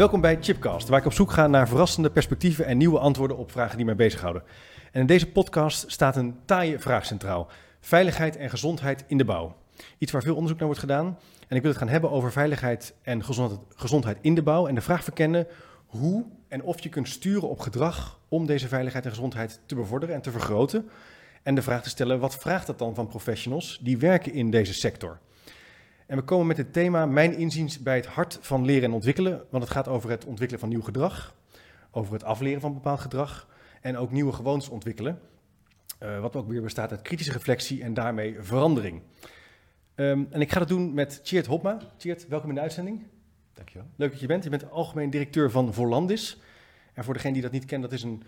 Welkom bij Chipcast, waar ik op zoek ga naar verrassende perspectieven en nieuwe antwoorden op vragen die mij bezighouden. En in deze podcast staat een taaie vraag centraal: veiligheid en gezondheid in de bouw. Iets waar veel onderzoek naar wordt gedaan. En ik wil het gaan hebben over veiligheid en gezondheid, in de bouw. En de vraag verkennen hoe en of je kunt sturen op gedrag om deze veiligheid en gezondheid te bevorderen en te vergroten. En de vraag te stellen: wat vraagt dat dan van professionals die werken in deze sector? En we komen met het thema Mijn inziens bij het hart van leren en ontwikkelen. Want het gaat over het ontwikkelen van nieuw gedrag, over het afleren van bepaald gedrag en ook nieuwe gewoontes ontwikkelen. Uh, wat ook weer bestaat uit kritische reflectie en daarmee verandering. Um, en ik ga dat doen met Tjeerd Hopma. Tjeerd, welkom in de uitzending. Dankjewel. Leuk dat je bent. Je bent algemeen directeur van Volandis. En voor degene die dat niet kent, dat is een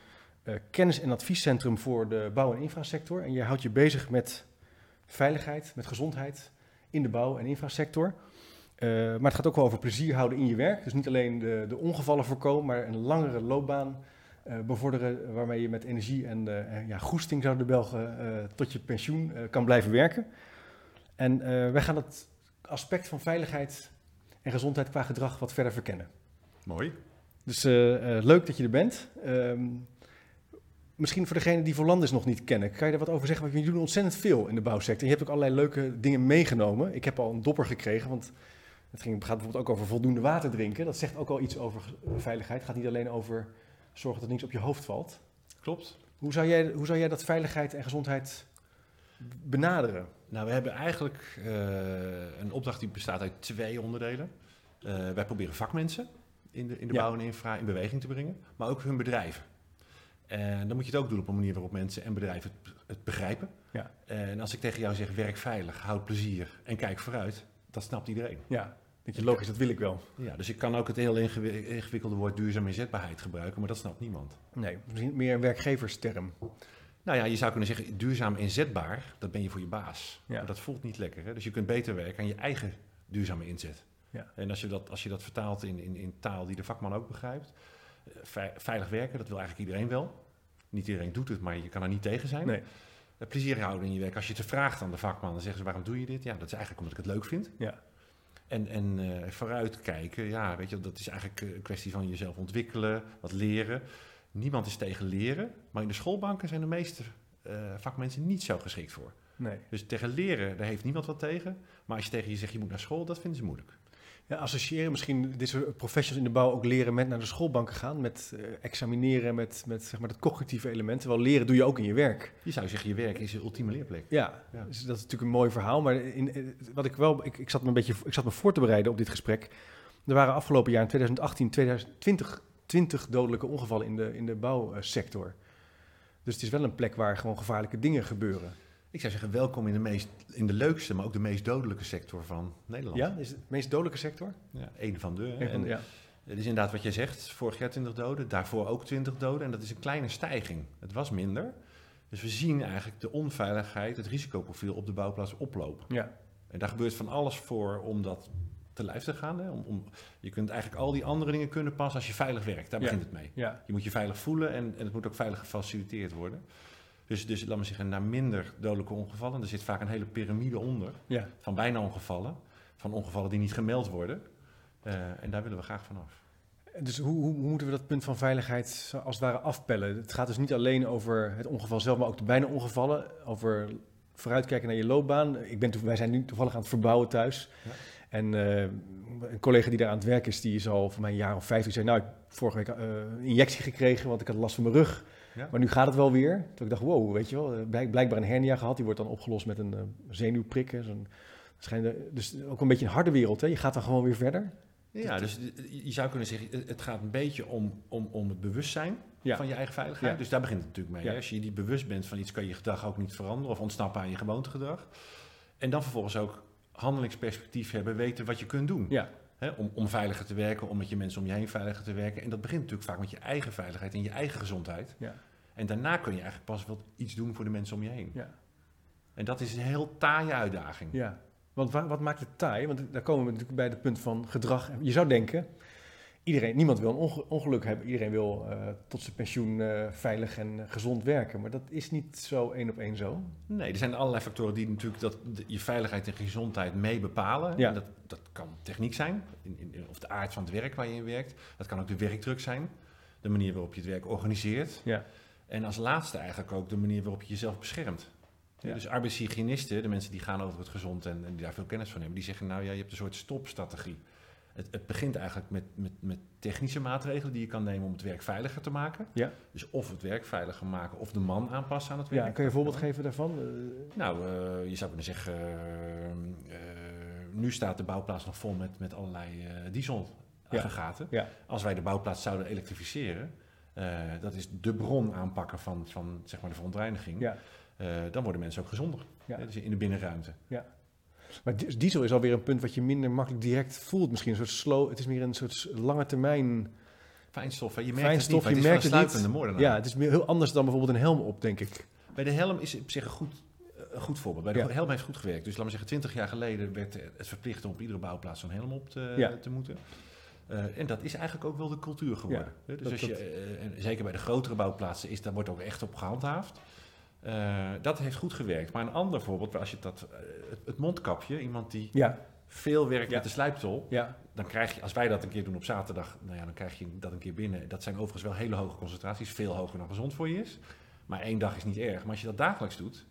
uh, kennis- en adviescentrum voor de bouw- en infrasector. En je houdt je bezig met veiligheid, met gezondheid in de bouw- en infrasector. Uh, maar het gaat ook wel over plezier houden in je werk. Dus niet alleen de, de ongevallen voorkomen, maar een langere loopbaan uh, bevorderen waarmee je met energie en uh, ja, goesting, zouden de Belgen, tot je pensioen kan blijven werken. En wij gaan het aspect van veiligheid en gezondheid qua gedrag wat verder verkennen. Mooi. Dus leuk dat je er bent. Ehm, misschien voor degenen die Volandis nog niet kennen, kan je daar wat over zeggen? Want jullie doen ontzettend veel in de bouwsector. Je hebt ook allerlei leuke dingen meegenomen. Ik heb al een dopper gekregen, want het ging, gaat bijvoorbeeld ook over voldoende water drinken. Dat zegt ook al iets over veiligheid. Het gaat niet alleen over zorgen dat niks op je hoofd valt. Klopt. Hoe zou jij, hoe zou jij dat veiligheid en gezondheid benaderen? Nou, we hebben eigenlijk uh, een opdracht die bestaat uit twee onderdelen. Uh, wij proberen vakmensen in de, in de ja. bouw en infra in beweging te brengen, maar ook hun bedrijven. En dan moet je het ook doen op een manier waarop mensen en bedrijven het, het begrijpen. Ja. En als ik tegen jou zeg, werk veilig, houd plezier en kijk vooruit, dat snapt iedereen. Ja, dat je logisch, dat wil ik wel. Ja, dus ik kan ook het heel ingewikkelde woord duurzaam inzetbaarheid gebruiken, maar dat snapt niemand. Nee, misschien meer een werkgeversterm. Nou ja, je zou kunnen zeggen, duurzaam inzetbaar, dat ben je voor je baas. Ja. Maar dat voelt niet lekker. Hè? Dus je kunt beter werken aan je eigen duurzame inzet. Ja. En als je dat, als je dat vertaalt in, in, in taal die de vakman ook begrijpt, veilig werken, dat wil eigenlijk iedereen wel. Niet iedereen doet het, maar je kan er niet tegen zijn. Nee. Plezier houden in je werk. Als je te vraagt aan de vakman, dan zeggen ze waarom doe je dit? Ja, dat is eigenlijk omdat ik het leuk vind. Ja. En, en uh, vooruitkijken, ja, weet je, dat is eigenlijk een kwestie van jezelf ontwikkelen, wat leren. Niemand is tegen leren, maar in de schoolbanken zijn de meeste uh, vakmensen niet zo geschikt voor. Nee. Dus tegen leren, daar heeft niemand wat tegen. Maar als je tegen je zegt, je moet naar school, dat vinden ze moeilijk. Ja, associëren misschien deze professionals in de bouw ook leren met naar de schoolbanken gaan, met uh, examineren, met, met zeg maar dat cognitieve element. Terwijl leren doe je ook in je werk. Je zou zeggen, je werk is je ultieme leerplek. Ja, ja. Dus dat is natuurlijk een mooi verhaal. Maar in, wat ik wel, ik, ik, zat me een beetje, ik zat me voor te bereiden op dit gesprek. Er waren afgelopen jaar in 2018, 2020, 20 dodelijke ongevallen in de, in de bouwsector. Dus het is wel een plek waar gewoon gevaarlijke dingen gebeuren. Ik zou zeggen, welkom in de, meest, in de leukste, maar ook de meest dodelijke sector van Nederland. Ja, is het de meest dodelijke sector? Ja, één van de. En, ja. Het is inderdaad wat jij zegt, vorig jaar 20 doden, daarvoor ook 20 doden. En dat is een kleine stijging. Het was minder. Dus we zien eigenlijk de onveiligheid, het risicoprofiel op de bouwplaats oplopen. Ja. En daar gebeurt van alles voor om dat te lijf te gaan. Hè? Om, om, je kunt eigenlijk al die andere dingen kunnen passen als je veilig werkt. Daar ja. begint het mee. Ja. Je moet je veilig voelen en, en het moet ook veilig gefaciliteerd worden. Dus, dus laat me zeggen, naar minder dodelijke ongevallen. Er zit vaak een hele piramide onder ja. van bijna ongevallen. Van ongevallen die niet gemeld worden. Uh, en daar willen we graag vanaf. Dus hoe, hoe, hoe, moeten we dat punt van veiligheid als het ware afpellen? Het gaat dus niet alleen over het ongeval zelf, maar ook de bijna ongevallen. Over vooruitkijken naar je loopbaan. Ik ben, wij zijn nu toevallig aan het verbouwen thuis. Ja. En uh, een collega die daar aan het werk is, die is al voor mij een jaar of vijf. Die zei, nou, ik heb vorige week uh, een injectie gekregen, want ik had last van mijn rug. Ja. Maar nu gaat het wel weer. Toen ik dacht, wow, weet je wel, blijk, blijkbaar een hernia gehad. Die wordt dan opgelost met een uh, zenuwprik. Zo'n, dus ook een beetje een harde wereld. Hè? Je gaat dan gewoon weer verder. Ja, dus je zou kunnen zeggen, het gaat een beetje om, om, om het bewustzijn ja. van je eigen veiligheid. Ja. Dus daar begint het natuurlijk mee. Ja. Als je niet bewust bent van iets, kan je gedrag ook niet veranderen of ontsnappen aan je gewoontegedrag. En dan vervolgens ook handelingsperspectief hebben, weten wat je kunt doen. Ja, Hè, om, om veiliger te werken, om met je mensen om je heen veiliger te werken. En dat begint natuurlijk vaak met je eigen veiligheid en je eigen gezondheid. ja, En daarna kun je eigenlijk pas wel iets doen voor de mensen om je heen. ja. En dat is een heel taaie uitdaging. ja. Want wa- wat maakt het taai? Want daar komen we natuurlijk bij het punt van gedrag. Je zou denken, iedereen, niemand wil een onge- ongeluk hebben. Iedereen wil eh, tot zijn pensioen eh, veilig en eh, gezond werken. Maar dat is niet zo één op één zo. Nee, er zijn allerlei factoren die natuurlijk dat, de- je veiligheid en gezondheid mee bepalen. Ja. En dat, dat kan techniek zijn, in, in, of de aard van het werk waar je in werkt. Dat kan ook de werkdruk zijn, de manier waarop je het werk organiseert. Ja, En als laatste eigenlijk ook de manier waarop je jezelf beschermt. Ja. Dus arbeidshygiënisten, de mensen die gaan over het gezond en, en die daar veel kennis van hebben, die zeggen nou ja, je hebt een soort stopstrategie. Het, het begint eigenlijk met, met, met technische maatregelen die je kan nemen om het werk veiliger te maken. Ja. Dus of het werk veiliger maken of de man aanpassen aan het werk. ja kan je een voorbeeld geven daarvan? Eh, Nou, eh, je zou kunnen zeggen, eh, nu staat de bouwplaats nog vol met, met allerlei dieselaggregaten. Ja. Als wij de bouwplaats zouden elektrificeren, dat is de bron aanpakken van, van zeg maar de verontreiniging, ja. dan worden mensen ook gezonder. Ja. Dus in de binnenruimte. Maar di- diesel is alweer een punt wat je minder makkelijk direct voelt. Misschien een soort slow, het is meer een soort lange termijn. Fijnstof, hè? je merkt Fijnstof, het niet, je merkt het een niet. moordenaar. Ja, het is heel anders dan bijvoorbeeld een helm op, denk ik. Bij de helm is op zich een goed, eh, een goed voorbeeld. Bij de Ja. helm heeft goed gewerkt. Dus laten we zeggen, 20 jaar geleden werd het verplicht om op iedere bouwplaats zo'n helm op te, Ja. te moeten. Eh, en dat is eigenlijk ook wel de cultuur geworden. Ja, dus dat- als je, eh, en zeker bij de grotere bouwplaatsen, is, daar wordt ook echt op gehandhaafd. Eh, dat heeft goed gewerkt. Maar een ander voorbeeld, als je dat, eh, het, mondkapje, iemand die Ja, veel werkt Ja. met de slijptol, ja, dan krijg je, als wij dat een keer doen op zaterdag, nou ja, dan krijg je dat een keer binnen. Dat zijn overigens wel hele hoge concentraties, veel hoger dan gezond voor je is. Maar één dag is niet erg. Maar als je dat dagelijks doet,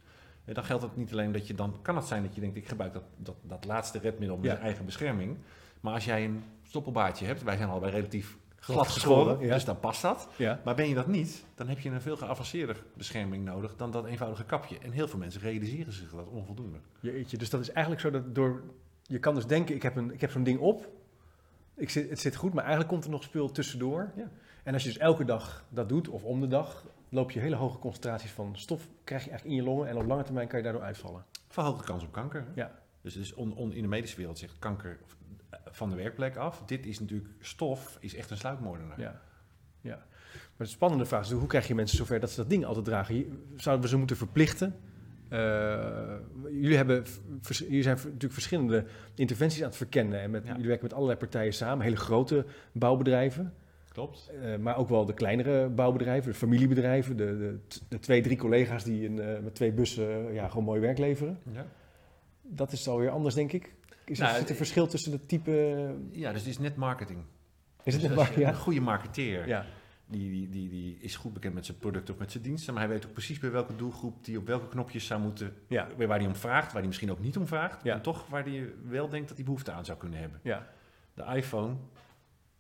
eh, dan geldt het niet alleen dat je dan, kan het zijn dat je denkt, ik gebruik dat, dat, dat laatste redmiddel met eigen bescherming. Maar als jij een stoppelbaardje hebt, wij zijn allebei relatief glad geschoren, ja. dus dan past dat. ja. Maar ben je dat niet, dan heb je een veel geavanceerder bescherming nodig dan dat eenvoudige kapje. En heel veel mensen realiseren zich dat onvoldoende. Jeetje, dus dat is eigenlijk zo dat door... Je kan dus denken, ik heb, een, ik heb zo'n ding op. Ik zit, het zit goed, maar eigenlijk komt er nog spul tussendoor. Ja. En als je dus elke dag dat doet, of om de dag... loop je hele hoge concentraties van stof, krijg je eigenlijk in je longen... en op lange termijn kan je daardoor uitvallen. Verhoogde kans op kanker. Ja. Dus, dus on, on- in de medische wereld zegt kanker eh, van de werkplek af. Dit is natuurlijk stof, is echt een sluipmoordenaar. Ja. ja. Maar de spannende vraag is, hoe krijg je mensen zover dat ze dat ding altijd dragen? Zouden we ze moeten verplichten? Eh, jullie, hebben, vers- jullie zijn natuurlijk verschillende interventies aan het verkennen. En met, Ja. jullie werken met allerlei partijen samen, hele grote bouwbedrijven. Klopt. eh, maar ook wel de kleinere bouwbedrijven, de familiebedrijven. De, de, de twee, drie collega's die eh, met twee bussen ja, gewoon mooi werk leveren. Ja. Dat is alweer anders, denk ik. Is er, Nou, zit er verschil tussen de type... ja, dus het is net marketing. Is het Dus net. Een goede marketeer, Ja. die, die, die, die is goed bekend met zijn product of met zijn diensten. Maar hij weet ook precies bij welke doelgroep die op welke knopjes zou moeten... Ja. Waar hij om vraagt, waar hij misschien ook niet om vraagt. Ja. En toch waar hij wel denkt dat hij behoefte aan zou kunnen hebben. Ja. De iPhone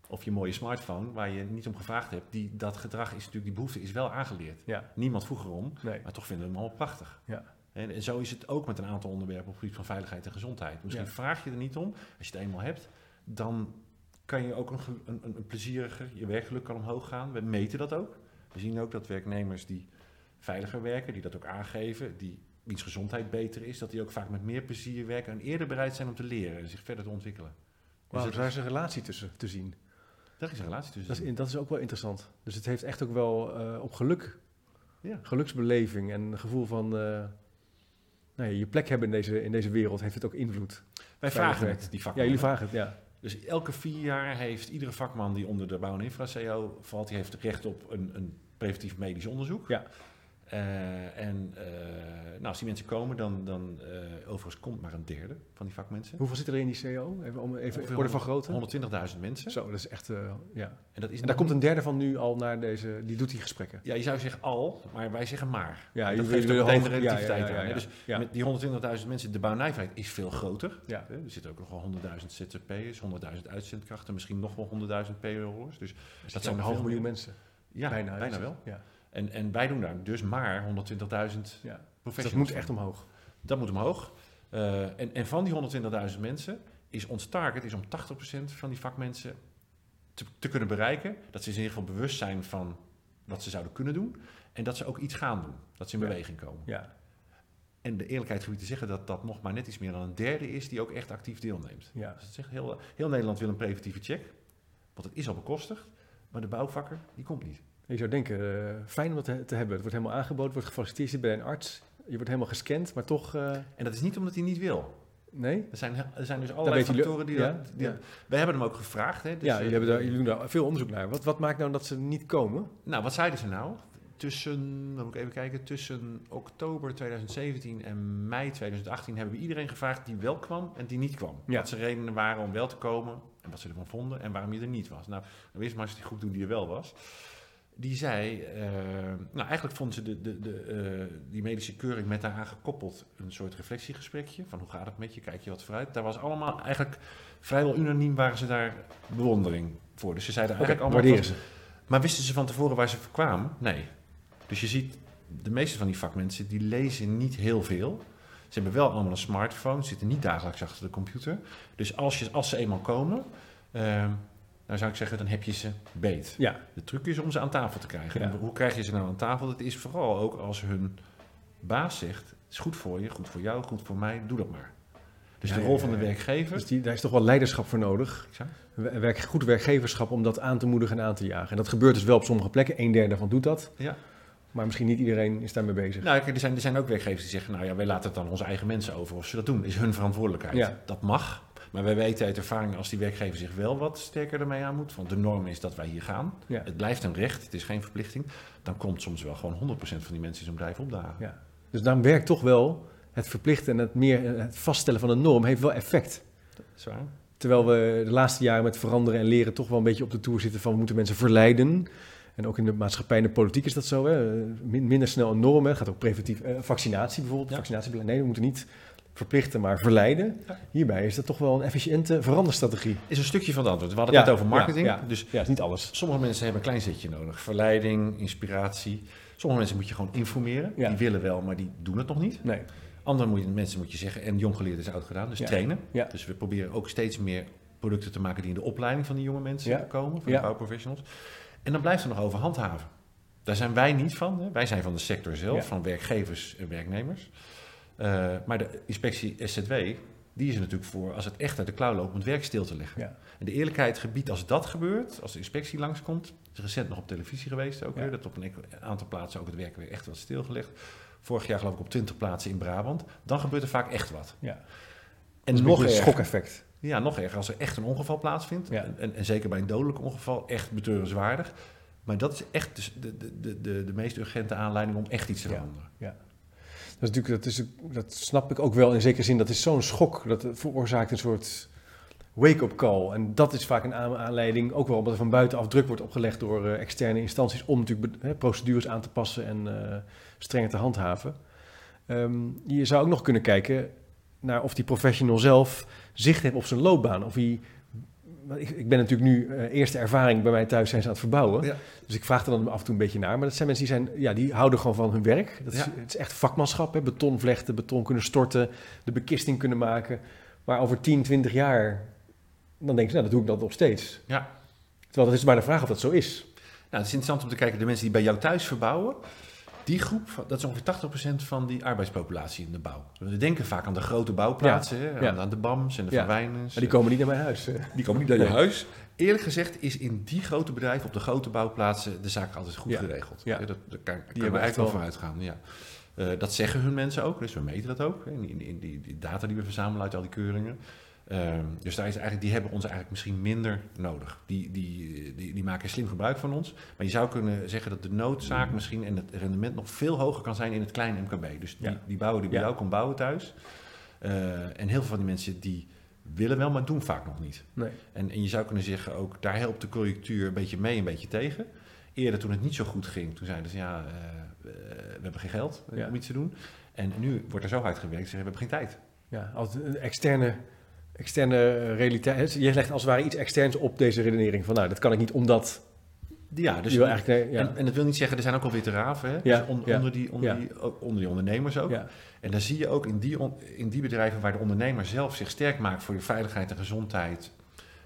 of je mooie smartphone, waar je niet om gevraagd hebt, die, dat gedrag is natuurlijk, die behoefte is wel aangeleerd. Ja. Niemand vroeg erom, Nee. maar toch vinden we hem allemaal prachtig. Ja. En, en zo is het ook met een aantal onderwerpen op het gebied van veiligheid en gezondheid. Misschien Ja. vraag je er niet om, als je het eenmaal hebt, dan kan je ook een, een, een, plezieriger, je werkgeluk kan omhoog gaan. We meten dat ook. We zien ook dat werknemers die veiliger werken, die dat ook aangeven, die wiens gezondheid beter is, dat die ook vaak met meer plezier werken en eerder bereid zijn om te leren en zich verder te ontwikkelen. Dus dat daar is- een relatie tussen te zien. daar is een relatie tussen. Dat is, dat is ook wel interessant. Dus het heeft echt ook wel eh, op geluk, Ja. geluksbeleving en een gevoel van eh, nou ja, je plek hebben in deze, in deze wereld, heeft het ook invloed. Wij vragen het, die Ja, vakman. jullie vragen het, ja. Dus elke vier jaar heeft iedere vakman die onder de bouw- en infra-CO valt, die heeft recht op een, een preventief medisch onderzoek. Ja. Eh, en eh, nou, als die mensen komen, dan, dan eh, overigens komt maar een derde van die vakmensen. Hoeveel zit er in die CO? Even om even orde van grootte. 120.000 mensen. Zo, dat is echt, ja. En, dat is En daar komt een derde van nu al naar deze, die doet die gesprekken. Ja, je zou zeggen al, maar wij zeggen maar. Ja, dat jullie geeft de ja, relativiteit ja, ja, aan. Dus met die 120.000 mensen, de bouwnijverheid is veel groter. Ja. Er zitten ook nog wel 100.000 ZZP'ers, 100.000 uitzendkrachten, misschien nog wel 100.000 PO'ers. Dus Dat zijn een half miljoen mensen. Ja, bijna, bijna, wel. Ja. En, en wij doen daar dus maar 120.000 ja. Dat moet echt omhoog. Dat moet omhoog. Eh, en, en van die 120.000 mensen is ons target is om 80% van die vakmensen te, te kunnen bereiken. Dat ze in ieder geval bewust zijn van wat ze zouden kunnen doen. En dat ze ook iets gaan doen. Dat ze in Ja. beweging komen. Ja. En de eerlijkheid gebied te zeggen dat dat nog maar net iets meer dan een derde is die ook echt actief deelneemt. Ja. Dus het zegt heel, heel Nederland wil een preventieve check, want het is al bekostigd, maar de bouwvakker die komt niet. Je zou denken, eh, fijn om dat te, te hebben. Het wordt helemaal aangeboden, wordt gefaciliteerd bij een arts. Je wordt helemaal gescand, maar toch... eh, En dat is niet omdat hij niet wil. nee? Er zijn, er zijn dus allerlei factoren die, ja, dat, die ja. Wij hebben hem ook gevraagd. Hè, dus, ja, eh, jullie, hebben daar, jullie doen daar veel onderzoek naar. Wat, wat maakt nou dat ze niet komen? Nou, wat zeiden ze nou? Tussen, dan moet ik even kijken, tussen oktober 2017 en mei 2018 hebben we iedereen gevraagd die wel kwam en die niet kwam. Ja. Wat zijn redenen waren om wel te komen en wat ze ervan vonden en waarom je er niet was. Nou, dan eerst maar eens die groep doen die er wel was. Die zei, eh, nou eigenlijk vonden ze de, de, de, eh, die medische keuring met daaraan gekoppeld een soort reflectiegesprekje. Van hoe gaat het met je, kijk je wat vooruit. Daar was allemaal eigenlijk vrijwel unaniem waren ze daar bewondering voor. Dus ze zeiden eigenlijk allemaal... waarderen ze. maar wisten ze van tevoren waar ze voor kwamen? Nee. Dus je ziet, de meeste van die vakmensen, die lezen niet heel veel. Ze hebben wel allemaal een smartphone, zitten niet dagelijks achter de computer. Dus als, je, als ze eenmaal komen, ehm, dan zou ik zeggen, dan heb je ze beet. Ja, De truc is om ze aan tafel te krijgen. Ja. En hoe krijg je ze nou aan tafel? Dat is vooral ook als hun baas zegt, het is goed voor je, goed voor jou, goed voor mij, doe dat maar. Dus Ja, de rol ja, van de werkgever... dus die, daar is toch wel leiderschap voor nodig. Werk, goed werkgeverschap om dat aan te moedigen en aan te jagen. En dat gebeurt dus wel op sommige plekken. Een derde daarvan doet dat. Ja. Maar misschien niet iedereen is daarmee bezig. Nou, kijk, er zijn, er zijn ook werkgevers die zeggen, nou ja, wij laten het dan onze eigen mensen over of ze dat doen. is hun verantwoordelijkheid. Ja. Dat mag. Maar wij weten uit ervaring als die werkgever zich wel wat sterker ermee aan moet. Want de norm is dat wij hier gaan. Ja. Het blijft een recht, het is geen verplichting. Dan komt soms wel gewoon 100% van die mensen in zo'n bedrijf opdagen. Ja. Dus daarom werkt toch wel het verplichten en het, meer, het vaststellen van een norm heeft wel effect. Zwaar. Terwijl we de laatste jaren met veranderen en leren toch wel een beetje op de toer zitten van we moeten mensen verleiden. En ook in de maatschappij en de politiek is dat zo. Hè? Min- minder snel een norm. Hè? Het gaat ook preventief. eh, vaccinatie bijvoorbeeld. Ja. Vaccinatiebeleid. Nee, we moeten niet verplichten, maar verleiden. Hierbij is dat toch wel een efficiënte veranderstrategie. Is een stukje van het antwoord. We hadden het over marketing. Ja, ja. Dus ja, is niet alles. sommige mensen hebben een klein zetje nodig. Verleiding, inspiratie. Sommige mensen moet je gewoon informeren. Die willen wel, maar die doen het nog niet. Nee. Andere moet je, mensen moet je zeggen, en jong geleerd is oud gedaan, dus trainen. Dus we proberen ook steeds meer producten te maken die in de opleiding van die jonge mensen komen, van de bouwprofessionals. En dan blijft er nog over handhaven. Daar zijn wij niet van. Hè. Wij zijn van de sector zelf, van werkgevers en werknemers. Eh, maar de inspectie SZW, die is er natuurlijk voor als het echt uit de klauw loopt om het werk stil te leggen. Ja. En de eerlijkheid gebied als dat gebeurt, als de inspectie langskomt, is recent nog op televisie geweest ook Ja. weer, dat op een aantal plaatsen ook het werk weer echt wat stilgelegd. Vorig jaar geloof ik op 20 plaatsen in Brabant. Dan gebeurt er vaak echt wat. Ja. En Dat nog een erger, schokeffect. ja, nog erger als er echt een ongeval plaatsvindt. Ja. En, en, en zeker bij een dodelijk ongeval echt betreurenswaardig. Maar dat is echt de, de, de, de, de meest urgente aanleiding om echt iets te Ja. veranderen. Dat, is natuurlijk, dat, is, dat snap ik ook wel in zekere zin. Dat is zo'n schok. Dat veroorzaakt een soort wake-up call. En dat is vaak een aan- aanleiding, ook wel omdat er van buitenaf druk wordt opgelegd door eh, externe instanties om natuurlijk procedures aan te passen en eh, strenger te handhaven. Ehm, je zou ook nog kunnen kijken naar of die professional zelf zicht heeft op zijn loopbaan. Of hij, ik, ik ben natuurlijk nu eh, eerste ervaring bij mij thuis zijn ze aan het verbouwen. Ja. Dus ik vraag er dan af en toe een beetje naar. Maar dat zijn mensen die, zijn, ja, die houden gewoon van hun werk. Dat is, Ja. Het is echt vakmanschap. Hè? Beton vlechten, beton kunnen storten, de bekisting kunnen maken. Maar over 10, 20 jaar, dan denk je, nou, dat doe ik dat nog steeds. Ja. Terwijl dat is maar de vraag of dat zo is. Nou, het is interessant om te kijken, de mensen die bij jou thuis verbouwen, die groep, dat is ongeveer 80% van die arbeidspopulatie in de bouw. We denken vaak aan de grote bouwplaatsen, ja. aan, aan de BAM's en de Ja. Maar die komen niet naar mijn huis. Die komen niet naar je huis. Eerlijk gezegd is in die grote bedrijven, op de grote bouwplaatsen, de zaak altijd goed geregeld. Ja. Dat, daar kan, kunnen we eigenlijk wel wel- van uitgaan. Ja. Eh, dat zeggen hun mensen ook, dus we meten dat ook. In, in, in die, die data die we verzamelen uit al die keuringen. Ehm, dus daar is eigenlijk, die hebben ons eigenlijk misschien minder nodig. Die, die, die, die maken slim gebruik van ons. Maar je zou kunnen zeggen dat de noodzaak misschien en het rendement nog veel hoger kan zijn in het kleine MKB. Dus die, Ja. die bouwer die bij Ja. jou bouwen thuis. Eh, en heel veel van die mensen die willen wel, maar doen vaak nog niet. Nee. En, en je zou kunnen zeggen ook, daar helpt de conjunctuur een beetje mee, een beetje tegen. Eerder toen het niet zo goed ging, toen zeiden ze ja, eh, eh, we hebben geen geld eh, Ja. om iets te doen. En nu wordt er zo hard gewerkt, ze zeggen we hebben geen tijd. Ja, als een externe, externe realiteit. Je legt als het ware iets externs op deze redenering. Van nou, dat kan ik niet omdat... Ja, dus je wil eigenlijk, ja. en, en dat wil niet zeggen, er zijn ook alweer te raven, hè? Ja, Dus on- ja, onder, die, onder, die, onder die ondernemers ook. En dan zie je ook in die, on- in die bedrijven waar de ondernemer zelf zich sterk maakt voor je veiligheid en gezondheid,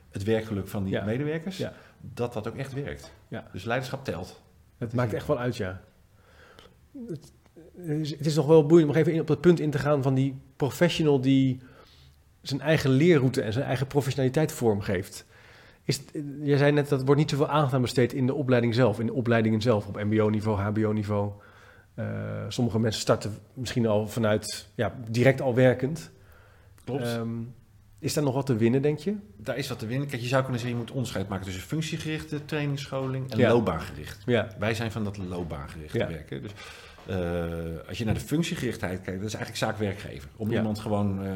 het werkgeluk van die medewerkers, dat dat ook echt werkt. Ja. Dus leiderschap telt. Het maakt echt wel uit, ja. Het- het is nog wel boeiend om even op dat punt in te gaan van die professional die zijn eigen leerroute en zijn eigen professionaliteit vormgeeft. Is, jij zei net dat er wordt niet zoveel aandacht aan besteed in de opleiding zelf, in de opleidingen zelf, op mbo-niveau, hbo-niveau. Uh, sommige mensen starten misschien al vanuit, ja, direct al werkend. Klopt. Um, is daar nog wat te winnen, denk je? Daar is wat te winnen. Kijk, je zou kunnen zeggen, je moet onderscheid maken tussen functiegerichte trainingsscholing en Ja. loopbaangericht. Ja, Wij zijn van dat loopbaangerichte Ja. werken. Dus eh, als je naar de functiegerichtheid kijkt, dat is eigenlijk zaak werkgever. Om Ja. iemand gewoon eh,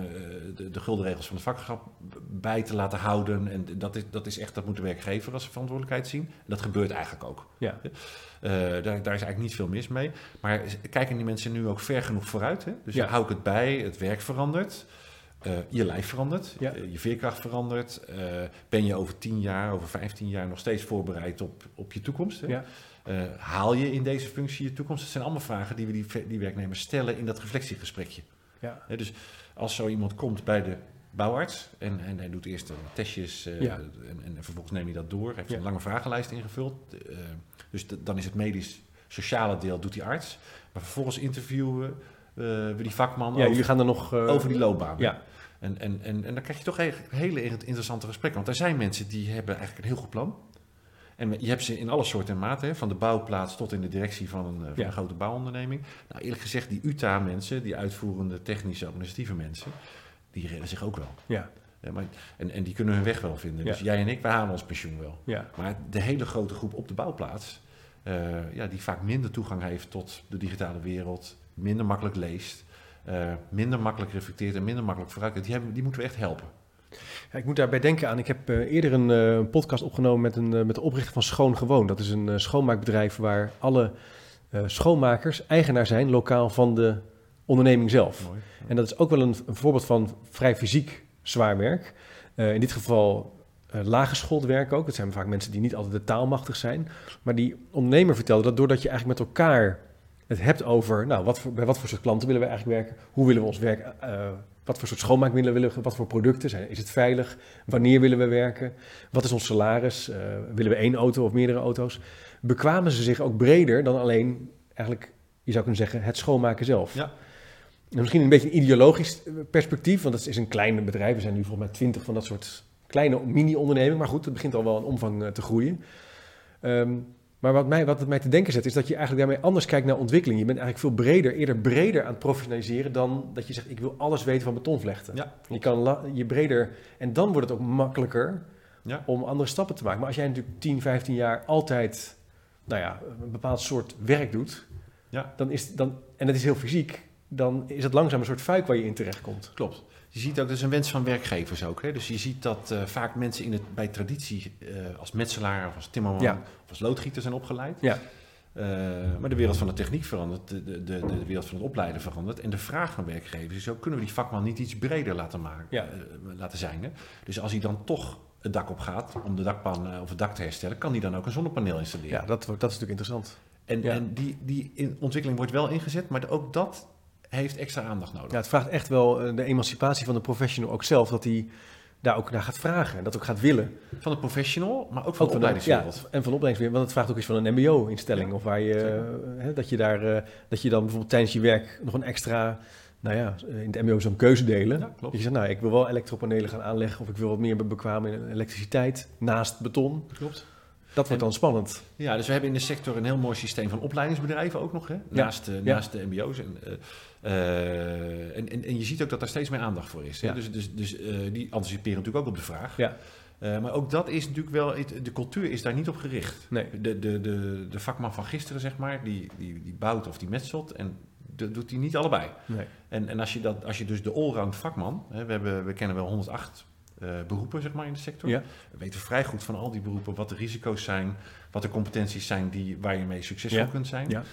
de, de gulden regels van de vakgenschap bij te laten houden. En dat is, dat is echt, dat moet de werkgever als verantwoordelijkheid zien. En dat gebeurt eigenlijk ook. ja, Eh, daar, daar is eigenlijk niet veel mis mee. Maar kijken die mensen nu ook ver genoeg vooruit? Hè? Dus Ja. hou ik het bij, het werk verandert. je lijf verandert, Ja. je veerkracht verandert. ben je over 10 jaar, over 15 jaar nog steeds voorbereid op, op je toekomst? Hè? ja, Eh, haal je in deze functie je toekomst? Dat zijn allemaal vragen die we die, die werknemers stellen in dat reflectiegesprekje. ja. Dus als zo iemand komt bij de bouwarts en, en hij doet eerst een testjes eh, Ja. en, en vervolgens neemt hij dat door. Heeft Ja. een lange vragenlijst ingevuld. eh, dus dan is het medisch-sociale deel doet die arts. Maar vervolgens interviewen we die vakman ja over, jullie gaan er nog... over die loopbaan. Ja, En, en, en, en dan krijg je toch een hele interessante gesprekken. Want er zijn mensen die hebben eigenlijk een heel goed plan. En je hebt ze in alle soorten en maten, van de bouwplaats tot in de directie van een, eh, van Ja. een grote bouwonderneming. Nou, eerlijk gezegd, die UTA-mensen, die uitvoerende technische administratieve mensen, die redden zich ook wel. ja, Ja, maar, en, en die kunnen hun weg wel vinden. Ja. Dus jij en ik, wij halen ons pensioen wel. ja. Maar de hele grote groep op de bouwplaats, eh, ja, die vaak minder toegang heeft tot de digitale wereld, minder makkelijk leest, eh, minder makkelijk reflecteert en minder makkelijk vooruit, die, hebben, die moeten we echt helpen. Ja, ik moet daarbij denken aan, ik heb eh, eerder een eh, podcast opgenomen met, een, eh, met de oprichter van Schoon Gewoon. Dat is een schoonmaakbedrijf waar alle schoonmakers eigenaar zijn, lokaal van de onderneming zelf. Mooi. En dat is ook wel een, een voorbeeld van vrij fysiek zwaar werk. In dit geval laaggeschoold werk ook. Dat zijn vaak mensen die niet altijd de taalmachtig zijn. Maar die ondernemer vertelde dat doordat je eigenlijk met elkaar het hebt over... Nou, wat voor, bij wat voor soort klanten willen we eigenlijk werken? Hoe willen we ons werk... wat voor soort schoonmaakmiddelen willen we? Wat voor producten? Zijn, is het veilig? Wanneer willen we werken? Wat is ons salaris? Eh, willen we één auto of meerdere auto's? Bekwamen ze zich ook breder dan alleen eigenlijk... Je zou kunnen zeggen, het schoonmaken zelf. Ja. En misschien een beetje een ideologisch eh, perspectief, want het is een klein bedrijf. Er zijn nu volgens mij twintig van dat soort kleine mini-ondernemingen. Maar goed, het begint al wel in omvang eh, te groeien. Ehm, maar wat, mij, wat het mij te denken zet, is dat je eigenlijk daarmee anders kijkt naar ontwikkeling. Je bent eigenlijk veel breder, eerder breder aan het professionaliseren dan dat je zegt, ik wil alles weten van betonvlechten. Ja, je kan je breder, en dan wordt het ook makkelijker Ja. om andere stappen te maken. Maar als jij natuurlijk 10, 15 jaar altijd, nou ja, een bepaald soort werk doet, Ja. dan is, dan, en dat is heel fysiek, dan is het langzaam een soort fuik waar je in terechtkomt. Klopt. Je ziet ook, dat is een wens van werkgevers ook. Hè? Dus je ziet dat eh, vaak mensen in het, bij traditie eh, als metselaar of als timmerman Ja. of als loodgieter zijn opgeleid. Ja. Eh, maar de wereld van de techniek verandert, de, de, de, de wereld van het opleiden verandert. En de vraag van werkgevers is ook, kunnen we die vakman niet iets breder laten, maken, Ja. laten zijn? Hè? Dus als hij dan toch het dak op gaat om de dakpan of het dak te herstellen, kan hij dan ook een zonnepaneel installeren. Ja, dat, dat is natuurlijk interessant. En, Ja. en die, die in- ontwikkeling wordt wel ingezet, maar ook dat heeft extra aandacht nodig. Ja, het vraagt echt wel eh, de emancipatie van de professional ook zelf, dat hij daar ook naar gaat vragen en dat ook gaat willen. Van de professional, maar ook van Ook de ja, opleidingswereld. en van de opleidingswereld, want het vraagt ook iets van een mbo-instelling. Ja, of waar je, eh, hè, dat, je daar, eh, dat je dan bijvoorbeeld tijdens je werk nog een extra, nou ja, in het mbo zo'n keuze delen. Ja, klopt. Je zegt, nou, ik wil wel elektropanelen gaan aanleggen of ik wil wat meer be- bekwamen in elektriciteit naast beton. Klopt. Dat wordt dan spannend. Ja, dus we hebben in de sector een heel mooi systeem van opleidingsbedrijven ook nog, hè? Naast, ja. naast de mbo's. En, eh, en, en, en je ziet ook dat daar steeds meer aandacht voor is. Hè? Ja. Dus, dus, dus eh, die anticiperen natuurlijk ook op de vraag. Ja. Eh, maar ook dat is natuurlijk wel, de cultuur is daar niet op gericht. Nee. De, de, de, de vakman van gisteren, zeg maar, die, die, die bouwt of die metselt en dat doet hij niet allebei. Nee. En, en als, je dat, als je dus de allround vakman, hè, we, hebben, we kennen wel 108 eh, beroepen zeg maar, in de sector. Ja. We weten vrij goed van al die beroepen wat de risico's zijn, wat de competenties zijn die, waar je mee succesvol Ja. kunt zijn. Ja.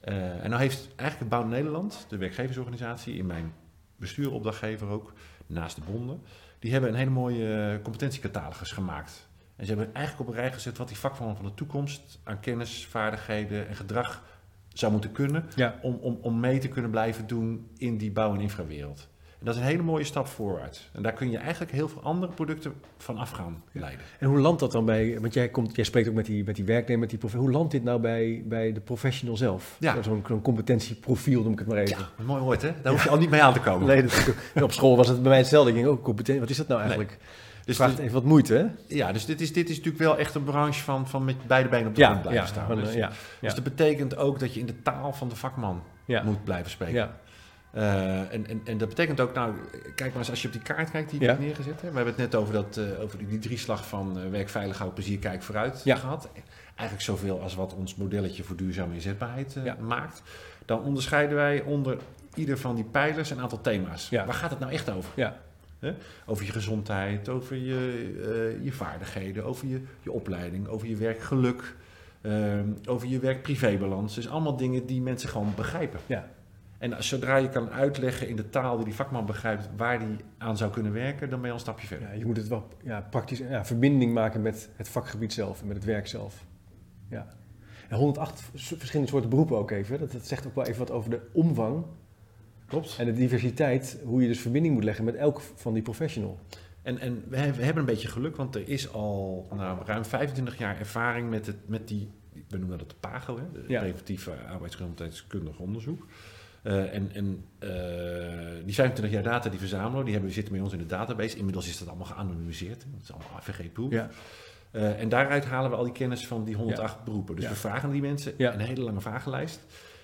Eh, en nou heeft eigenlijk Bouw Nederland, de werkgeversorganisatie, in mijn bestuur, opdrachtgever ook, naast de bonden, die hebben een hele mooie eh, competentiecatalogus gemaakt. En ze hebben eigenlijk op een rij gezet wat die vakman van de toekomst aan kennis, vaardigheden en gedrag zou moeten kunnen Ja. om, om, om mee te kunnen blijven doen in die bouw- en infrawereld. En dat is een hele mooie stap voorwaarts. En daar kun je eigenlijk heel veel andere producten van af gaan Ja. leiden. En hoe landt dat dan bij, want jij, komt, jij spreekt ook met die, met die werknemer, met die prof, hoe landt dit nou bij, bij de professional zelf? Ja. Zo'n competentieprofiel noem ik het maar even. Ja, mooi woord hè? Daar hoef je al niet mee aan te komen. Nee, dat op school was het bij mij hetzelfde. Ik ging ook competentie, wat is dat nou eigenlijk? Dus, Vraagt dit- even wat moeite, hè? ja, dus dit is, dit is natuurlijk wel echt een branche van, van met beide benen op de grond blijven staan. dus, ja, dus dat betekent ook dat je in de taal van de vakman moet blijven spreken. Eh, en, en, en dat betekent ook, nou, kijk maar eens als je op die kaart kijkt die ik Ja. heb neergezet. Hè. We hebben het net over, dat, eh, over die, die drieslag van eh, werk veilig, houd plezier, kijk vooruit Ja. gehad. Eigenlijk zoveel als wat ons modelletje voor duurzame inzetbaarheid Ja. maakt. Dan onderscheiden wij onder ieder van die pijlers een aantal thema's. Waar gaat het nou echt over? ja, Over je gezondheid, over je, je vaardigheden, over je, je opleiding, over je werkgeluk, ehm, over je werk-privébalans. Dus allemaal dingen die mensen gewoon begrijpen. ja. En zodra je kan uitleggen in de taal die die vakman begrijpt waar die aan zou kunnen werken, dan ben je al een stapje verder. Ja, je moet het wel ja, praktisch, ja, verbinding maken met het vakgebied zelf en met het werk zelf. Ja. En 108 s- verschillende soorten beroepen ook even. Dat, dat zegt ook wel even wat over de omvang Klopt. en de diversiteit. Hoe je dus verbinding moet leggen met elk van die professional. En, en we hebben een beetje geluk, want er is al nou, ruim 25 jaar ervaring met, het, met die, we noemen dat de PAGO, hè, de Ja. preventieve arbeidsgezondheidskundig onderzoek. Eh, en en eh, die 25 jaar data die verzamelen, die hebben, zitten bij ons in de database. Inmiddels is dat allemaal geanonimiseerd. Dat is allemaal AVG-proof. Ja. Eh, en daaruit halen we al die kennis van die 108 beroepen. Dus Ja. we vragen die mensen een hele lange vragenlijst.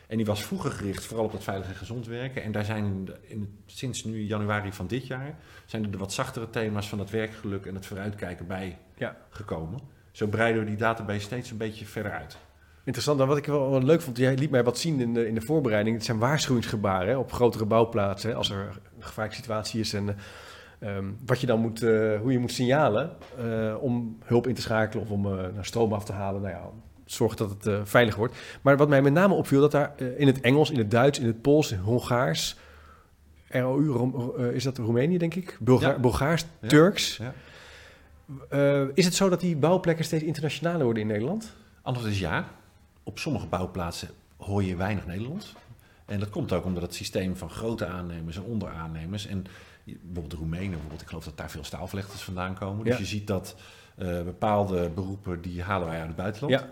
En die was vroeger gericht vooral op het veilig en gezond werken. En daar zijn in, sinds nu januari van dit jaar... zijn er de wat zachtere thema's van het werkgeluk en het vooruitkijken bij gekomen. Zo breiden we die database steeds een beetje verder uit. Interessant. Nou, wat ik wel, wel leuk vond, jij liet mij wat zien in de, in de voorbereiding. Het zijn waarschuwingsgebaren hè, op grotere bouwplaatsen. hè, als er een gevaarlijke situatie is en eh, ehm, wat je dan moet, eh, hoe je moet signalen eh, om hulp in te schakelen of om eh, naar stroom af te halen. Nou ja, zorg dat het veilig wordt. Maar wat mij met name opviel, dat daar in het Engels, in het Duits, in het Pools, in het Hongaars, ROU, Rom- is dat Roemenië denk ik? Bulga Ja. Bulgaars, Ja. Turks. Ja. Is het zo dat die bouwplekken steeds internationaler worden in Nederland? Antwoord is ja. Op sommige bouwplaatsen hoor je weinig Nederlands. En dat komt ook omdat het systeem van grote aannemers en onderaannemers... en bijvoorbeeld de Roemenen, bijvoorbeeld, ik geloof dat daar veel staalvlechters vandaan komen. Dus je ziet dat eh, bepaalde beroepen, die halen wij uit het buitenland. Ja.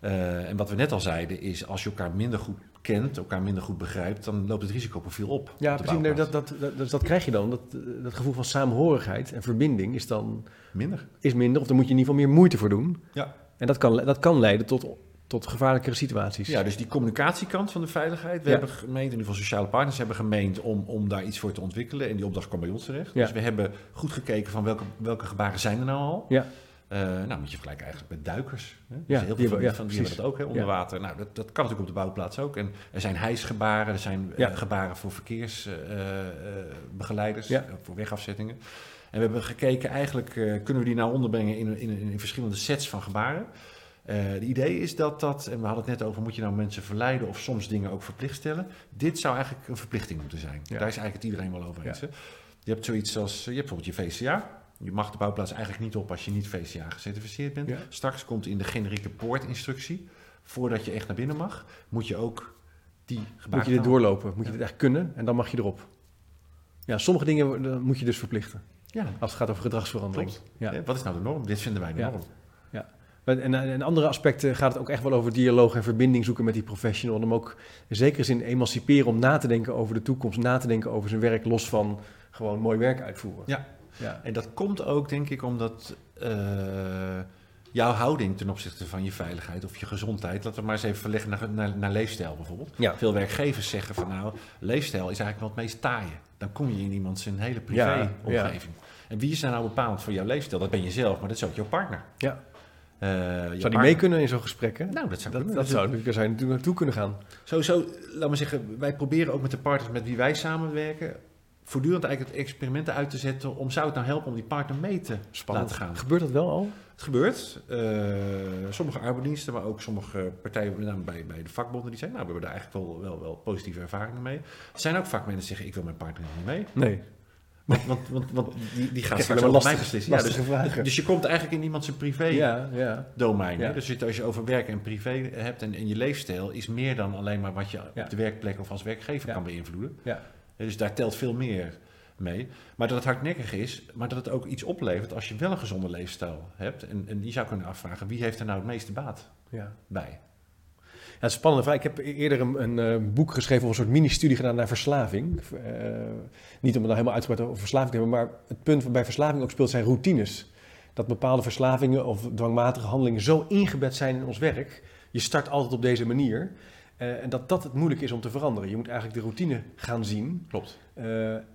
Eh, en wat we net al zeiden is, als je elkaar minder goed kent, elkaar minder goed begrijpt... dan loopt het risicoprofiel op. Ja, op precies. Dat, dat, dat, dus dat krijg je dan. Dat, dat gevoel van samenhorigheid en verbinding is dan Minder. is minder. Of daar moet je in ieder geval meer moeite voor doen. Ja. En dat kan, dat kan leiden tot, tot gevaarlijkere situaties. Ja, dus die communicatiekant van de veiligheid. We Ja. hebben gemeend, in ieder geval sociale partners hebben gemeend om, om daar iets voor te ontwikkelen. En die opdracht kwam bij ons terecht. Ja. Dus we hebben goed gekeken van welke, welke gebaren zijn er nou al. Ja. Eh, nou, moet je vergelijken eigenlijk met duikers. Hè? Dus Ja, heel die veel van, die hebben dat ook, hè, onder water. Nou, dat, dat kan natuurlijk op de bouwplaats ook. En er zijn hijsgebaren, er zijn eh, gebaren voor verkeersbegeleiders, Ja. voor wegafzettingen. En we hebben gekeken, eigenlijk eh, kunnen we die nou onderbrengen in, in, in verschillende sets van gebaren. Eh de idee is dat dat, en we hadden het net over, moet je nou mensen verleiden of soms dingen ook verplicht stellen. Dit zou eigenlijk een verplichting moeten zijn. Ja. Daar is eigenlijk het iedereen wel over eens. Ja. Je hebt zoiets als, je hebt bijvoorbeeld je VCA. Je mag de bouwplaats eigenlijk niet op als je niet VCA gecertificeerd bent. Ja. Straks komt in de generieke poortinstructie, voordat je echt naar binnen mag, moet je ook die moet je dit doorlopen. Moet je dit echt kunnen en dan mag je erop. Ja, sommige dingen eh, moet je dus verplichten. Ja, Als het gaat over gedragsverandering. Ja. Wat is nou de norm? Dit vinden wij de norm. En en in andere aspecten gaat het ook echt wel over dialoog en verbinding zoeken met die professional. Om ook in zekere zin emanciperen om na te denken over de toekomst. Na te denken over zijn werk los van gewoon mooi werk uitvoeren. Ja. ja. En dat komt ook, denk ik, omdat eh, jouw houding ten opzichte van je veiligheid of je gezondheid, laten we maar eens even verleggen naar, naar, naar leefstijl bijvoorbeeld. Ja. Veel werkgevers zeggen van nou, leefstijl is eigenlijk wel het meest taaie. Dan kom je in iemand zijn hele Ja, privé-omgeving. En wie is daar nou bepaald voor jouw leefstijl? Dat ben je zelf, maar dat is ook jouw partner. Ja. Eh, Zou die mee kunnen in zo'n gesprek? Hè? Nou, dat zou Dat, dat zou, daar zou je natuurlijk naartoe kunnen gaan. Sowieso, laat maar zeggen, wij proberen ook met de partners met wie wij samenwerken, voortdurend eigenlijk het experimenten uit te zetten om zou het nou helpen om die partner mee te laten gaan. Gebeurt dat wel al? Het gebeurt. Eh, sommige arbeidsdiensten, maar ook sommige partijen met name bij, bij de vakbonden, die zeggen, nou, we hebben daar eigenlijk wel, wel, wel positieve ervaringen mee. Er zijn ook vakmensen die zeggen, ik wil mijn partner niet mee. Nee. Want, want, want, want die, die gaan straks over mij beslissen. Ja, dus, dus je komt eigenlijk in iemand zijn privé Ja, ja. domein. hè? Dus als je over werk en privé hebt en, en je leefstijl is meer dan alleen maar wat je op de werkplek of als werkgever kan beïnvloeden. Ja. Dus daar telt veel meer. mee. Maar dat het hardnekkig is, maar dat het ook iets oplevert als je wel een gezonde leefstijl hebt. En, en je zou kunnen afvragen, wie heeft er nou het meeste baat Ja. bij? Het is spannend vraag. Ik heb eerder een, een eh, boek geschreven of een soort mini-studie gedaan naar verslaving. Eh, niet om het nou helemaal uitgebreid over verslaving te hebben, maar het punt wat bij verslaving ook speelt zijn routines. Dat bepaalde verslavingen of dwangmatige handelingen zo ingebed zijn in ons werk. Je start altijd op deze manier. eh, en dat dat het moeilijk is om te veranderen. Je moet eigenlijk de routine gaan zien. Klopt.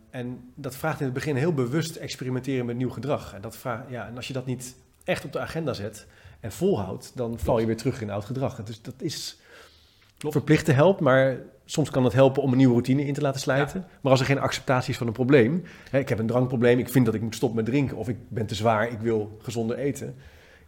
En dat vraagt in het begin heel bewust experimenteren met nieuw gedrag. En, dat vraagt, ja, en als je dat niet echt op de agenda zet en volhoudt, dan val je weer terug in oud gedrag. Dus dat is Klopt. verplicht te helpen, maar soms kan het helpen om een nieuwe routine in te laten sluiten. Maar als er geen acceptatie is van een probleem, hè, ik heb een drankprobleem, ik vind dat ik moet stoppen met drinken, of ik ben te zwaar, ik wil gezonder eten,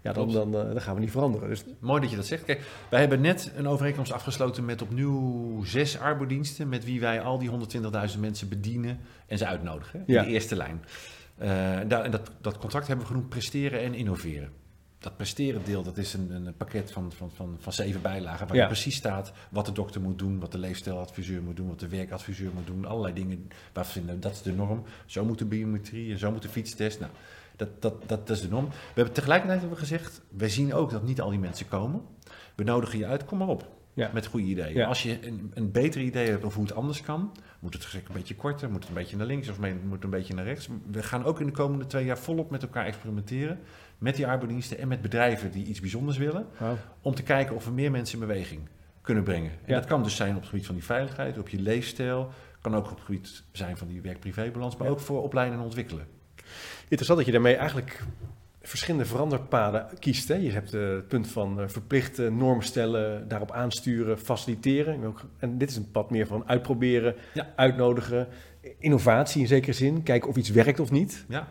ja, dan, dan, eh, dan gaan we niet veranderen. Dus Mooi dat je dat zegt. Kijk, wij hebben net een overeenkomst afgesloten met opnieuw zes arbodiensten... met wie wij al die 120.000 mensen bedienen en ze uitnodigen. In Ja. de eerste lijn. Eh, daar- en dat, dat contract hebben we genoemd presteren en innoveren. Dat presteren deel, dat is een, een pakket van, van, van, van zeven bijlagen... waar Ja. precies staat wat de dokter moet doen... wat de leefstijladviseur moet doen, wat de werkadviseur moet doen. Allerlei dingen waarvan dat is de norm. Zo moet de biometrie en zo moet de fietstest. Nou, dat, dat, dat, dat is de norm. We hebben tegelijkertijd hebben we gezegd, wij zien ook dat niet al die mensen komen. We nodigen je uit, kom maar op. Ja. Met goede ideeën. Ja. Als je een, een beter idee hebt over hoe het anders kan, moet het gesprek een beetje korter, moet het een beetje naar links of moet het een beetje naar rechts. We gaan ook in de komende twee jaar volop met elkaar experimenteren. Met die arbeidsdiensten en met bedrijven die iets bijzonders willen. Om te kijken of we meer mensen in beweging kunnen brengen. En Ja. dat kan dus zijn op het gebied van die veiligheid, op je leefstijl. Kan ook op het gebied zijn van die werk-privébalans, maar Ja. ook voor opleiden en ontwikkelen. Interessant dat je daarmee eigenlijk verschillende veranderpaden kiest. Hè? Je hebt eh, het punt van eh, verplichte normen stellen, daarop aansturen, faciliteren. En dit is een pad meer van uitproberen, Ja. uitnodigen, innovatie in zekere zin, kijken of iets werkt of niet. Ja.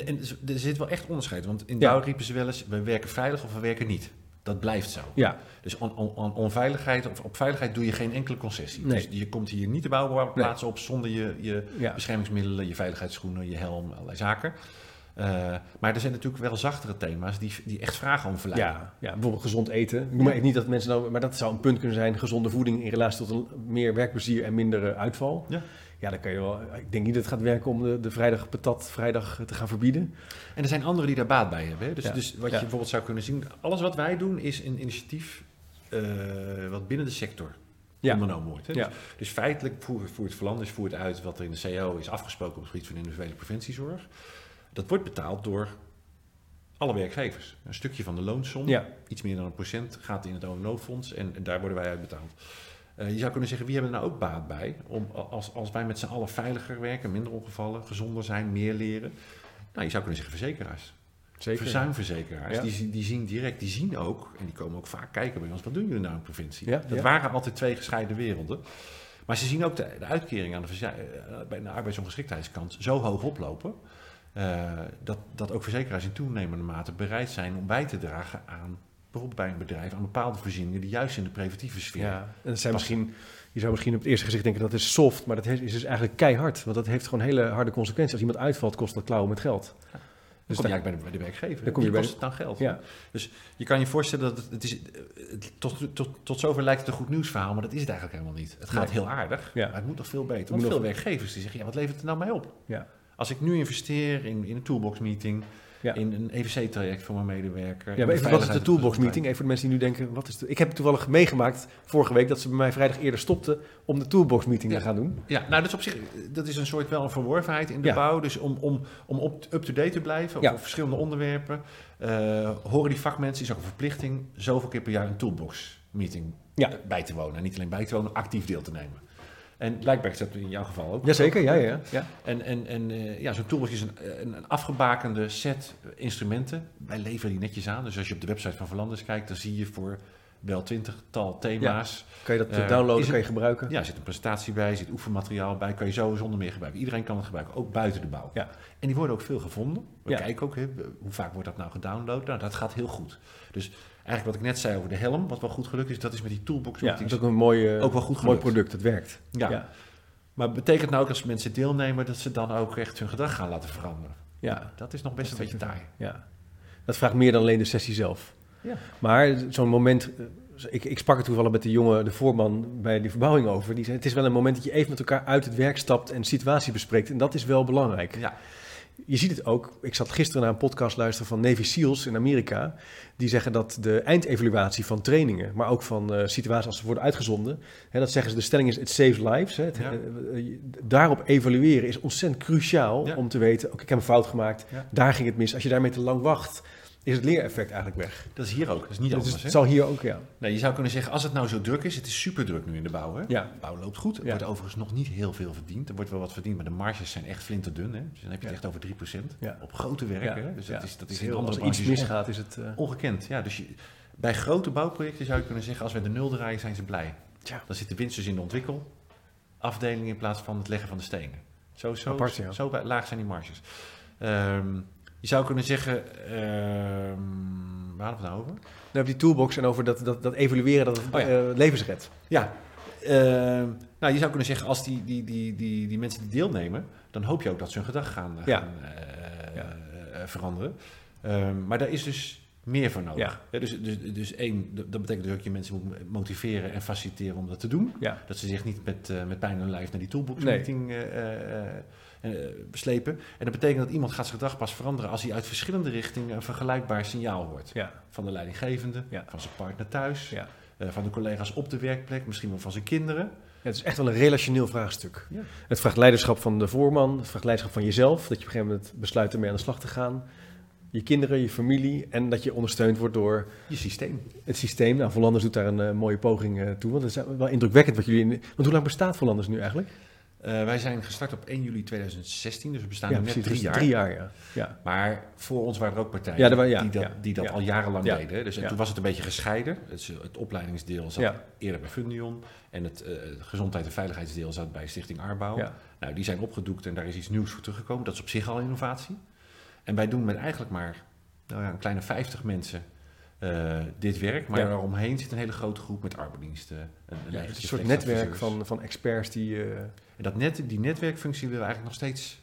En, en er zit wel echt onderscheid. Want in. Douw riepen ze wel eens, we werken veilig of we werken niet. Dat blijft zo. Ja, Dus on, on, on- onveiligheid, of op veiligheid doe je geen enkele concessie. Nee. Dus je komt hier niet de bouwplaats op zonder je, je ja. beschermingsmiddelen, je veiligheidsschoenen, je helm, allerlei zaken. Eh, maar er zijn natuurlijk wel zachtere thema's die, die echt vragen om verleiding. Ja, ja, bijvoorbeeld gezond eten. Ik noem maar niet dat mensen nou, maar dat zou een punt kunnen zijn: gezonde voeding in relatie tot een meer werkplezier en minder uitval. Ja. Ja, dan kan je wel. Ik denk niet dat het gaat werken om de, de vrijdag patat vrijdag te gaan verbieden. En er zijn anderen die daar baat bij hebben. Hè? Dus, Ja. dus wat je bijvoorbeeld zou kunnen zien, alles wat wij doen is een initiatief eh, wat binnen de sector Ja. ondernomen wordt. Hè? Ja. Dus, dus feitelijk voert, voert Verlanders voert uit wat er in de CO is afgesproken op het gebied van individuele preventiezorg. Dat wordt betaald door alle werkgevers. Een stukje van de loonsom, Ja, iets meer dan een procent, gaat in het ONO-fonds en, en daar worden wij uit betaald. Eh, je zou kunnen zeggen, wie hebben er nou ook baat bij? Om, als, als wij met z'n allen veiliger werken, minder ongevallen, gezonder zijn, meer leren. Nou, je zou kunnen zeggen verzekeraars. zeker. Verzuimverzekeraars, Ja. die, zien- die zien direct, die zien ook, en die komen ook vaak kijken bij ons, wat doen jullie nou in preventie? Ja, dat ja. waren altijd twee gescheiden werelden. Maar ze zien ook de, de uitkering aan de, eh, bij de arbeidsongeschiktheidskant zo hoog oplopen, eh, dat, dat ook verzekeraars in toenemende mate bereid zijn om bij te dragen aan, bijvoorbeeld bij een bedrijf, aan bepaalde voorzieningen die juist in de preventieve sfeer. Ja, en dat zijn misschien, je zou misschien op het eerste gezicht denken dat is soft, maar dat is dus eigenlijk keihard. Want dat heeft gewoon hele harde consequenties. Als iemand uitvalt, kost dat klauwen met geld. Dan Dus kom je eigenlijk bij de, bij de werkgever. Dan kom je bij kost het dan geld? ja, Je kan je voorstellen dat het, het is, het- tot, tot, tot zover lijkt het een goed nieuwsverhaal, maar dat is het eigenlijk helemaal niet. Het gaat Nee. heel aardig, Ja. maar het moet nog veel beter. Want nog- veel werkgevers die zeggen, ja, wat levert het nou mij op? ja, Als ik nu investeer in, in een toolbox meeting, Ja. in een EVC-traject voor mijn medewerker. ja maar even, wat is de veiligheid- toolbox meeting? Even voor de mensen die nu denken, wat is de... Ik heb toevallig meegemaakt vorige week dat ze bij mij vrijdag eerder stopten om de toolbox meeting Ja. te gaan doen. Ja, nou dat is op zich, dat is een soort wel een verworvenheid in de Ja. bouw. Dus om, om, om up- up-to-date te blijven over verschillende onderwerpen, eh, horen die vakmensen, is ook een verplichting, zoveel keer per jaar een toolbox meeting Ja. eh, bij te wonen. En niet alleen bij te wonen, actief deel te nemen. En blijkbaar is dat in jouw geval ook. Jazeker, ja, ja, ja. En, en, en eh, ja, zo'n toolbox is een, een, een afgebakende set instrumenten. Wij leveren die netjes aan. Dus als je op de website van Verlanders kijkt, dan zie je voor wel twintigtal thema's. Kan je dat Eh, downloaden, is het- kan je gebruiken. Ja, er zit een presentatie bij, er zit oefenmateriaal bij, kan je zo zonder meer gebruiken. Iedereen kan het gebruiken, ook buiten de bouw. Ja. En die worden ook veel gevonden. We Ja. kijken ook, hoe vaak wordt dat nou gedownload? Nou, dat gaat heel goed. Dus eigenlijk wat ik net zei over de helm, wat wel goed gelukt is, dat is met die toolbox Ja, dat is ook een mooi, eh, ook wel goed mooi product, het werkt. Ja. ja. Maar betekent nou ook als mensen deelnemen, dat ze dan ook echt hun gedrag gaan laten veranderen? ja. Dat is nog best een beetje taai. Ja, dat vraagt meer dan alleen de sessie zelf. Ja. Maar zo'n moment, eh, ik, ik sprak het toevallig met de jongen, de voorman bij die verbouwing over. Die zei, het is wel een moment dat je even met elkaar uit het werk stapt en de situatie bespreekt. En dat is wel belangrijk. Ja. Je ziet het ook. Ik zat gisteren naar een podcast luisteren van Navy SEALs in Amerika. Die zeggen dat de eindevaluatie van trainingen, maar ook van eh, situaties als ze worden uitgezonden. Hè, dat zeggen ze, de stelling is: it saves lives. Hè, het, Ja. eh, daarop evalueren is ontzettend cruciaal Ja. om te weten: oké, ik heb een fout gemaakt. Ja. Daar ging het mis. Als je daarmee te lang wacht, is het leereffect eigenlijk weg. Dat is hier ook. Dat is niet anders. het zal hier ook, ja. Nee, je zou kunnen zeggen, als het nou zo druk is, het is super druk nu in de bouw. Hè? Ja. De bouw loopt goed. Er Ja. wordt overigens nog niet heel veel verdiend. Er wordt wel wat verdiend, maar de marges zijn echt flinterdun. Hè? Dus dan heb je het Ja. echt over 3% Ja. op grote werken. Ja. Hè? Dus Ja. dat is, dat is heel, in andere als iets misgaat, is het. eh, on- ongekend. Ja, dus je, bij grote bouwprojecten zou je kunnen zeggen, als we de nul draaien, zijn ze blij. Tja. Dan zit de winst dus in de ontwikkelafdeling in plaats van het leggen van de stenen. Zo, zo, Apart, ja. zo bij- laag zijn die marges. Ehm, je zou kunnen zeggen, ehm waar hadden we het nou over? Je die toolbox en over dat, dat, dat evalueren dat het Oh ja. eh, levens redt. Ja, ehm, nou, je zou kunnen zeggen, als die, die, die, die, die mensen die deelnemen, dan hoop je ook dat ze hun gedrag gaan, eh, Ja. gaan eh, Ja. veranderen. Ehm, maar daar is dus meer voor nodig. Ja. Dus, dus, dus één, dat dat betekent dus ook je mensen moet motiveren en faciliteren om dat te doen. Ja. Dat ze zich niet met, met pijn in hun lijf naar die toolbox meeting slepen. En dat betekent dat iemand gaat zijn gedrag pas veranderen als hij uit verschillende richtingen een vergelijkbaar signaal hoort. Ja. Van de leidinggevende, Ja. van zijn partner thuis, Ja. eh, van de collega's op de werkplek, misschien wel van zijn kinderen. Ja, het is echt wel een relationeel vraagstuk. Het vraagt leiderschap van de voorman, het vraagt leiderschap van jezelf, dat je op een gegeven moment besluit ermee aan de slag te gaan. Je kinderen, je familie en dat je ondersteund wordt door Je systeem. het systeem. Nou, Vollanders doet daar een eh, mooie poging eh, toe, want het is wel indrukwekkend wat jullie... In, want hoe lang bestaat Vollanders nu eigenlijk? Eh, wij zijn gestart op 1 juli 2016, dus we bestaan ja, nu net precies, drie dus jaar. Drie jaar, ja. ja. Maar voor ons waren er ook partijen Ja, die dat, die dat al jarenlang Ja. deden. Dus en toen was het een beetje gescheiden. Het, het opleidingsdeel zat eerder bij Fundion en het eh, gezondheid- en veiligheidsdeel zat bij Stichting Arbouw. Nou, die zijn opgedoekt en daar is iets nieuws voor teruggekomen. Dat is op zich al innovatie. En wij doen met eigenlijk maar nou ja, een kleine 50 mensen eh, dit werk. Maar Ja. daaromheen zit een hele grote groep met arbeidsdiensten. Een, een Ja, een soort netwerk van, van experts die eh, En dat net, die netwerkfunctie willen we eigenlijk nog steeds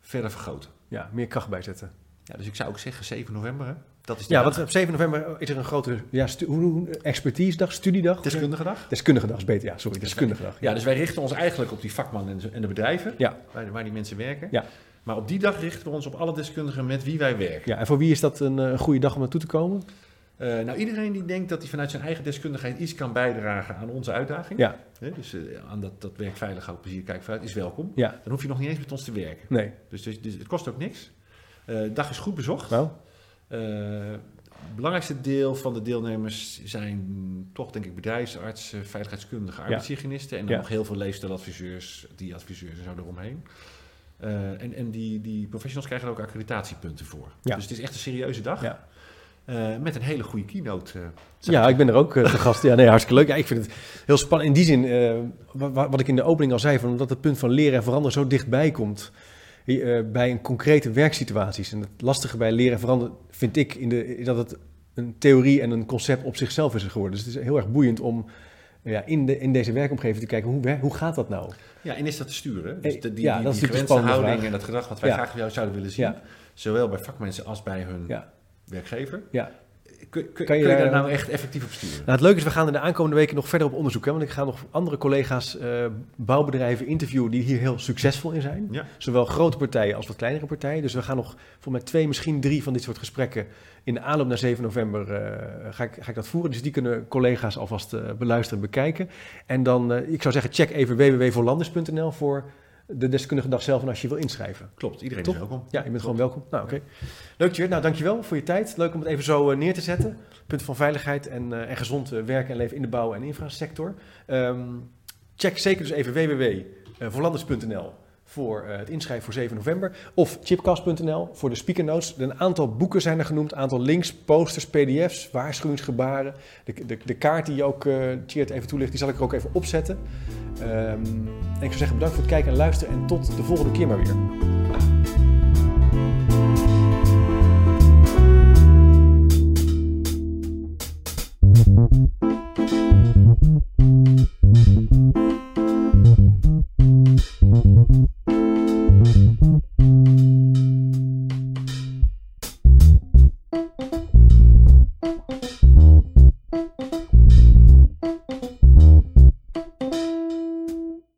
verder vergroten. ja, meer kracht bijzetten. Ja, dus ik zou ook zeggen 7 november, hè? dat is Ja, dag. want op 7 november is er een grote ja, stu- expertise dag, studiedag? deskundige dag. Deskundige dag is beter, ja, sorry, deskundige dag. Ja, dus wij richten ons eigenlijk op die vakman en, de bedrijven, Ja. waar, waar die mensen werken. Ja. Maar op die dag richten we ons op alle deskundigen met wie wij werken. Ja, en voor wie is dat een eh, goede dag om naartoe te komen? Eh, nou, iedereen die denkt dat hij vanuit zijn eigen deskundigheid iets kan bijdragen aan onze uitdaging, Ja, hè, dus eh, aan dat, dat werk veilig, houd plezier, kijk vooruit, is welkom. ja, Dan hoef je nog niet eens met ons te werken. nee. Dus, dus, dus het kost ook niks. De dag is goed bezocht. Eh, het belangrijkste deel van de deelnemers zijn toch, denk ik, bedrijfsartsen, veiligheidskundigen, arbeidshygiënisten en dan Ja. nog heel veel leefstijladviseurs, die adviseurs en zo eromheen. En en die, die professionals krijgen er ook accreditatiepunten voor. Ja. Dus het is echt een serieuze dag. ja. Eh, met een hele goede keynote. eh, ja, ik ben er ook eh, te gast. Ja, nee, hartstikke leuk. Ja, ik vind het heel spannend. In die zin, eh, wa- wa- wat ik in de opening al zei, van omdat het punt van leren en veranderen zo dichtbij komt bij een concrete werksituaties. En het lastige bij leren en veranderen vind ik in de, is dat het een theorie en een concept op zichzelf is geworden. Dus het is heel erg boeiend om ja, in, de, in deze werkomgeving te kijken, hoe, hoe gaat dat nou? Ja, en is dat te sturen? Dus de, die, ja, die, dat is die gewenste houding vraag. en dat gedrag wat wij Ja. graag van jou zouden willen zien, Ja. zowel bij vakmensen als bij hun Ja, werkgever. ja. Kun, kun, Kan je kun je daar nou echt effectief op sturen? Nou, het leuke is, we gaan in de aankomende weken nog verder op onderzoek. Hè? Want ik ga nog andere collega's, eh, bouwbedrijven interviewen die hier heel succesvol in zijn. Ja. Zowel grote partijen als wat kleinere partijen. Dus we gaan nog voor mij twee, misschien drie van dit soort gesprekken in de aanloop naar 7 november eh, ga, ik, ga ik dat voeren. Dus die kunnen collega's alvast eh, beluisteren en bekijken. En dan, ik zou zeggen, check even www.voorlanders.nl voor de deskundige dag zelf en als je wil inschrijven. Klopt, iedereen Top. is welkom. Ja, je bent gewoon welkom. Nou, oké. Leuk, Tjeerd. Nou, dankjewel voor je tijd. Leuk om het even zo eh, neer te zetten. Punt van veiligheid en, eh, en gezond eh, werken en leven in de bouw- en infrasector. Ehm, check zeker dus even www.voorlanders.nl voor eh, het inschrijven voor 7 november. Of chipcast.nl voor de speaker notes. Een aantal boeken zijn er genoemd, een aantal links, posters, pdf's, waarschuwingsgebaren. De, de, de kaart die je ook, Tjeerd even toelicht, die zal ik er ook even opzetten. Ehm, en ik zou zeggen bedankt voor het kijken en luisteren en tot de volgende keer maar weer.